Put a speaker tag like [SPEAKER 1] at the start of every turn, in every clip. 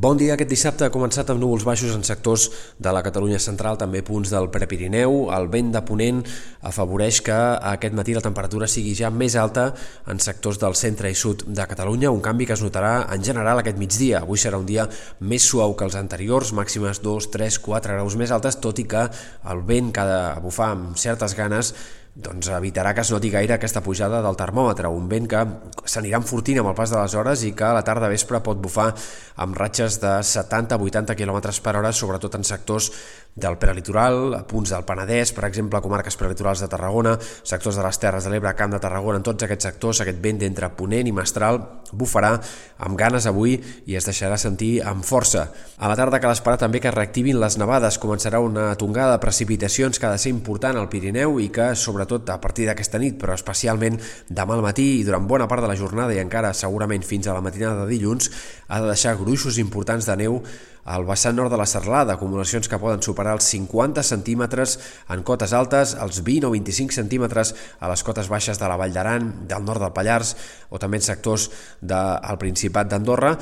[SPEAKER 1] Bon dia. Aquest dissabte ha començat amb núvols baixos en sectors de la Catalunya central, també punts del Prepirineu. El vent de ponent afavoreix que aquest matí la temperatura sigui ja més alta en sectors del centre i sud de Catalunya, un canvi que es notarà en general aquest migdia. Avui serà un dia més suau que els anteriors, màximes 2, 3, 4 graus més altes, tot i que el vent que ha de bufar amb certes ganes doncs evitarà que es noti gaire aquesta pujada del termòmetre, un vent que s'anirà enfortint amb el pas de les hores i que a la tarda vespre pot bufar amb ratxes de 70-80 km per hora, sobretot en sectors del prelitoral, a punts del Penedès, per exemple, comarques prelitorals de Tarragona, sectors de les Terres de l'Ebre, Camp de Tarragona, en tots aquests sectors, aquest vent d'entre Ponent i Mestral bufarà amb ganes avui i es deixarà sentir amb força. A la tarda cal esperar també que reactivin les nevades, començarà una tongada de precipitacions que ha de ser important al Pirineu i que, sobretot a partir d'aquesta nit, però especialment demà al matí i durant bona part de la jornada i encara segurament fins a la matinada de dilluns, ha de deixar gruixos importants de neu al vessant nord de la Serlada, acumulacions que poden superar els 50 centímetres en cotes altes, els 20 o 25 centímetres a les cotes baixes de la Vall d'Aran, del nord del Pallars o també en sectors del Principat d'Andorra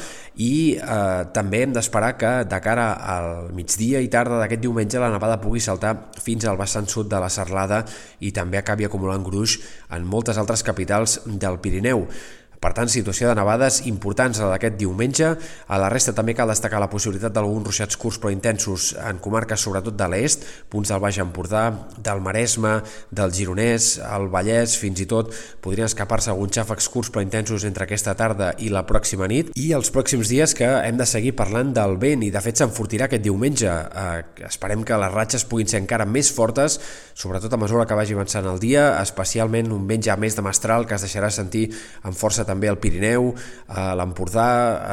[SPEAKER 1] i eh, també hem d'esperar que de cara al migdia i tarda d'aquest diumenge la nevada pugui saltar fins al vessant sud de la Serlada i també acabi acumulant gruix en moltes altres capitals del Pirineu. Per tant, situació de nevades importants a d'aquest diumenge. A la resta també cal destacar la possibilitat d'alguns ruixats curts però intensos en comarques sobretot de l'est, punts del Baix Empordà, del Maresme, del Gironès, el Vallès, fins i tot podrien escapar-se alguns xàfecs curts però intensos entre aquesta tarda i la pròxima nit. I els pròxims dies que hem de seguir parlant del vent i de fet s'enfortirà aquest diumenge. Eh, esperem que les ratxes puguin ser encara més fortes, sobretot a mesura que vagi avançant el dia, especialment un vent ja més de mestral que es deixarà sentir amb força també al Pirineu, a l'Empordà,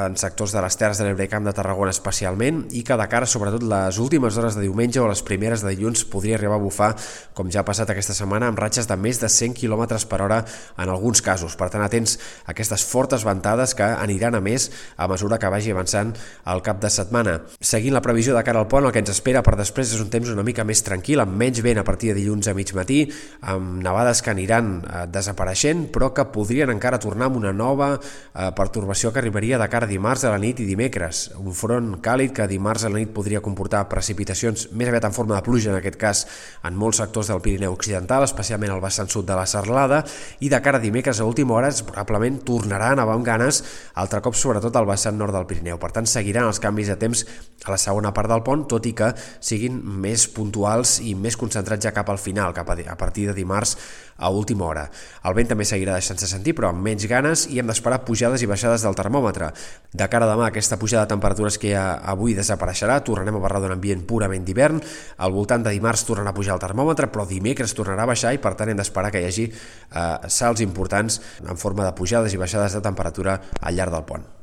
[SPEAKER 1] en sectors de les Terres de l'Ebre i Camp de Tarragona especialment, i que de cara, sobretot les últimes hores de diumenge o les primeres de dilluns, podria arribar a bufar, com ja ha passat aquesta setmana, amb ratxes de més de 100 km per hora en alguns casos. Per tant, atents a aquestes fortes ventades que aniran a més a mesura que vagi avançant el cap de setmana. Seguint la previsió de cara al pont, el que ens espera per després és un temps una mica més tranquil, amb menys vent a partir de dilluns a mig matí, amb nevades que aniran eh, desapareixent, però que podrien encara tornar amb una nova eh, pertorbació que arribaria de cara a dimarts a la nit i dimecres. Un front càlid que dimarts a la nit podria comportar precipitacions més aviat en forma de pluja, en aquest cas en molts sectors del Pirineu Occidental, especialment al vessant sud de la Serlada, i de cara a dimecres a última hora probablement tornarà a nevar amb ganes, altre cop sobretot al vessant nord del Pirineu. Per tant, seguiran els canvis de temps a la segona part del pont, tot i que siguin més puntuals i més concentrats ja cap al final, cap a, a partir de dimarts a última hora. El vent també seguirà deixant-se sentir, però amb menys ganes i hem d'esperar pujades i baixades del termòmetre. De cara a demà, aquesta pujada de temperatures que ha avui desapareixerà, tornarem a parlar d'un ambient purament d'hivern, al voltant de dimarts tornarà a pujar el termòmetre, però dimecres tornarà a baixar i per tant hem d'esperar que hi hagi eh, salts importants en forma de pujades i baixades de temperatura al llarg del pont.